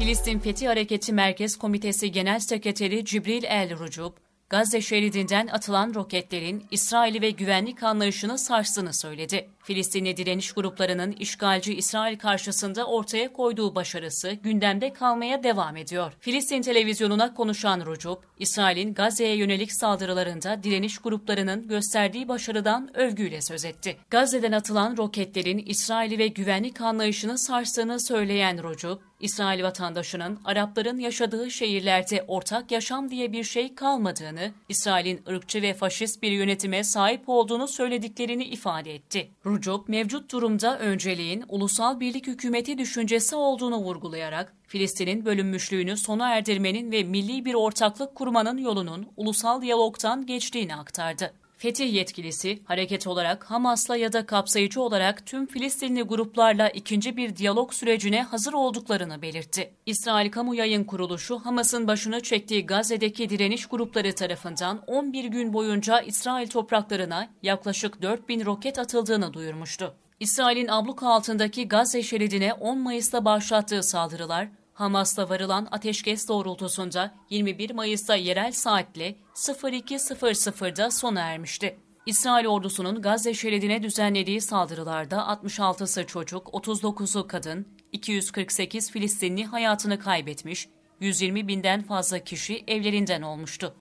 Filistin Fethi Hareketi Merkez Komitesi Genel Sekreteri Cibril El Rucub, Gazze şeridinden atılan roketlerin İsrail'i ve güvenlik anlayışını sarstığını söyledi. Filistinli direniş gruplarının işgalci İsrail karşısında ortaya koyduğu başarısı gündemde kalmaya devam ediyor. Filistin televizyonuna konuşan Rucub, İsrail'in Gazze'ye yönelik saldırılarında direniş gruplarının gösterdiği başarıdan övgüyle söz etti. Gazze'den atılan roketlerin İsrail'i ve güvenlik anlayışını sarstığını söyleyen Rucub, İsrail vatandaşının Arapların yaşadığı şehirlerde ortak yaşam diye bir şey kalmadığını, İsrail'in ırkçı ve faşist bir yönetime sahip olduğunu söylediklerini ifade etti. Rucub, mevcut durumda önceliğin ulusal birlik hükümeti düşüncesi olduğunu vurgulayarak, Filistin'in bölünmüşlüğünü sona erdirmenin ve milli bir ortaklık kurmanın yolunun ulusal diyalogtan geçtiğini aktardı. Fetih yetkilisi hareket olarak Hamas'la ya da kapsayıcı olarak tüm Filistinli gruplarla ikinci bir diyalog sürecine hazır olduklarını belirtti. İsrail Kamu Yayın Kuruluşu Hamas'ın başını çektiği Gazze'deki direniş grupları tarafından 11 gün boyunca İsrail topraklarına yaklaşık 4 bin roket atıldığını duyurmuştu. İsrail'in abluka altındaki Gazze şeridine 10 Mayıs'ta başlattığı saldırılar Hamas'la varılan ateşkes doğrultusunda 21 Mayıs'ta yerel saatle 02.00'da sona ermişti. İsrail ordusunun Gazze şeridine düzenlediği saldırılarda 66'sı çocuk, 39'u kadın, 248 Filistinli hayatını kaybetmiş, 120 binden fazla kişi evlerinden olmuştu.